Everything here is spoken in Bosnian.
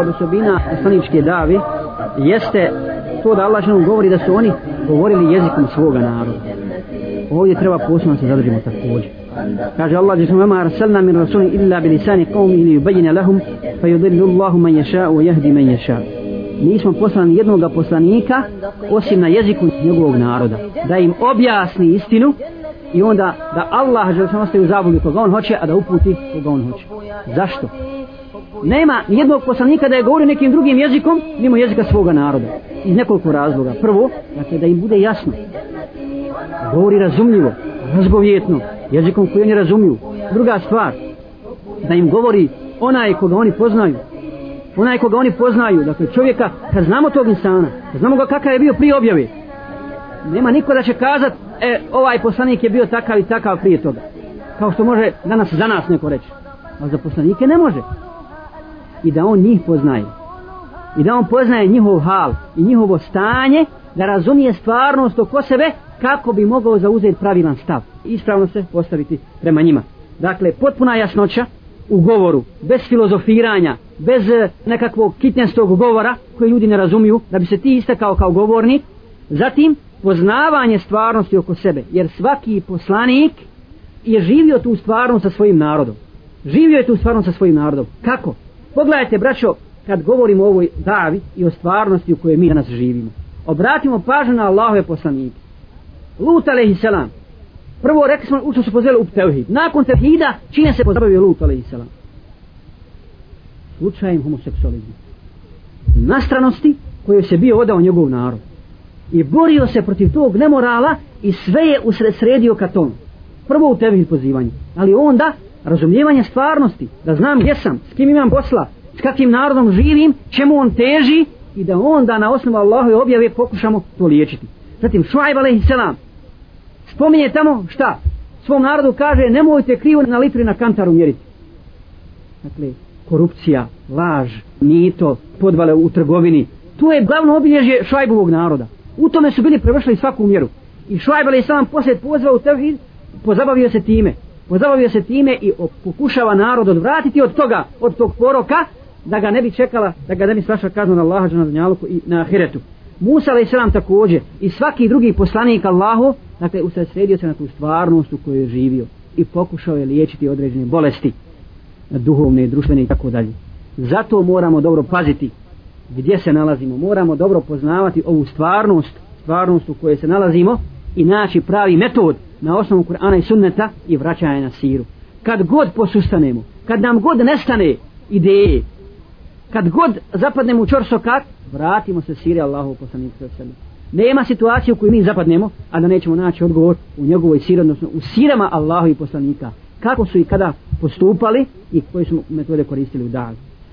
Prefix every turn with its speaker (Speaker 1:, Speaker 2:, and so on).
Speaker 1: Od osobina poslaničke davi jeste to da Allah ženom govori da su oni govorili jezikom svoga naroda. Ovdje treba posebno se zadržimo također. Kaže Allah je vama arsalna min rasuli illa bilisani qawmi ili ubajina lahum fa yudillu Allahu man yasha wa yahdi man yasha. Nismo poslani jednog poslanika osim na jeziku njegovog naroda. Da im objasni istinu i onda da Allah Žešanu ostaje u zabudi koga on hoće, a da uputi koga on hoće. Zašto? Nema jednog poslanika da je govorio nekim drugim jezikom mimo jezika svoga naroda. Iz nekoliko razloga. Prvo dakle da im bude jasno. Govori razumljivo razgovjetno jezikom koji oni razumiju. Druga stvar da im govori onaj koga oni poznaju. Onaj koga oni poznaju dakle čovjeka kad znamo tog insana kad znamo ga kakav je bio prije objave nema niko da će kazat e ovaj poslanik je bio takav i takav prije toga. Kao što može danas za nas neko reći. A za poslanike ne može i da on njih poznaje. I da on poznaje njihov hal i njihovo stanje da razumije stvarnost oko sebe kako bi mogao zauzeti pravilan stav. I ispravno se postaviti prema njima. Dakle potpuna jasnoća u govoru bez filozofiranja bez e, nekakvog kitnjastog govora koje ljudi ne razumiju da bi se ti istakao kao govornik. Zatim poznavanje stvarnosti oko sebe jer svaki poslanik je živio tu stvarnost sa svojim narodom. Živio je tu stvarnost sa svojim narodom. Kako? Pogledajte, braćo, kad govorimo o ovoj davi i o stvarnosti u kojoj mi danas živimo. Obratimo pažnju na Allahove poslanike. Lut alaihi salam. Prvo rekli smo ušto su pozveli u tevhid. Nakon tevhida čine se pozabavio Lut alaihi salam. Slučajem homoseksualizmu. Nastranosti koje se bio odao njegov narod. I borio se protiv tog nemorala i sve je usred sredio ka tomu. Prvo u tevhid pozivanje. Ali onda razumijevanje stvarnosti, da znam gdje sam, s kim imam posla, s kakvim narodom živim, čemu on teži i da onda na osnovu Allahove objave pokušamo to liječiti. Zatim Šuajb a.s. selam spominje tamo šta? Svom narodu kaže nemojte krivo na litri na kantaru mjeriti. Dakle, korupcija, laž, mito, podvale u trgovini. To je glavno obilježje Šuajbovog naroda. U tome su bili prevršili svaku mjeru. I Šuajb a.s. selam poslije pozvao u tevhid, pozabavio se time pozabavio se time i pokušava narod odvratiti od toga, od tog poroka, da ga ne bi čekala, da ga ne bi svaša kazna na Allaha na dunjaluku i na ahiretu. Musa alaih selam također i svaki drugi poslanik Allahu, dakle usredsredio se na tu stvarnost u kojoj je živio i pokušao je liječiti određene bolesti duhovne, društvene i tako dalje. Zato moramo dobro paziti gdje se nalazimo. Moramo dobro poznavati ovu stvarnost, stvarnost u kojoj se nalazimo i naći pravi metod na osnovu Kur'ana i sunneta i vraćanje na siru. Kad god posustanemo, kad nam god nestane ideje, kad god zapadnemo u čorsokat, vratimo se siri Allahu poslaniku sallallahu. Nema situacije u kojoj mi zapadnemo, a da nećemo naći odgovor u njegovoj siri, odnosno u sirama Allahu i poslanika. Kako su i kada postupali i koje su metode koristili u dagu.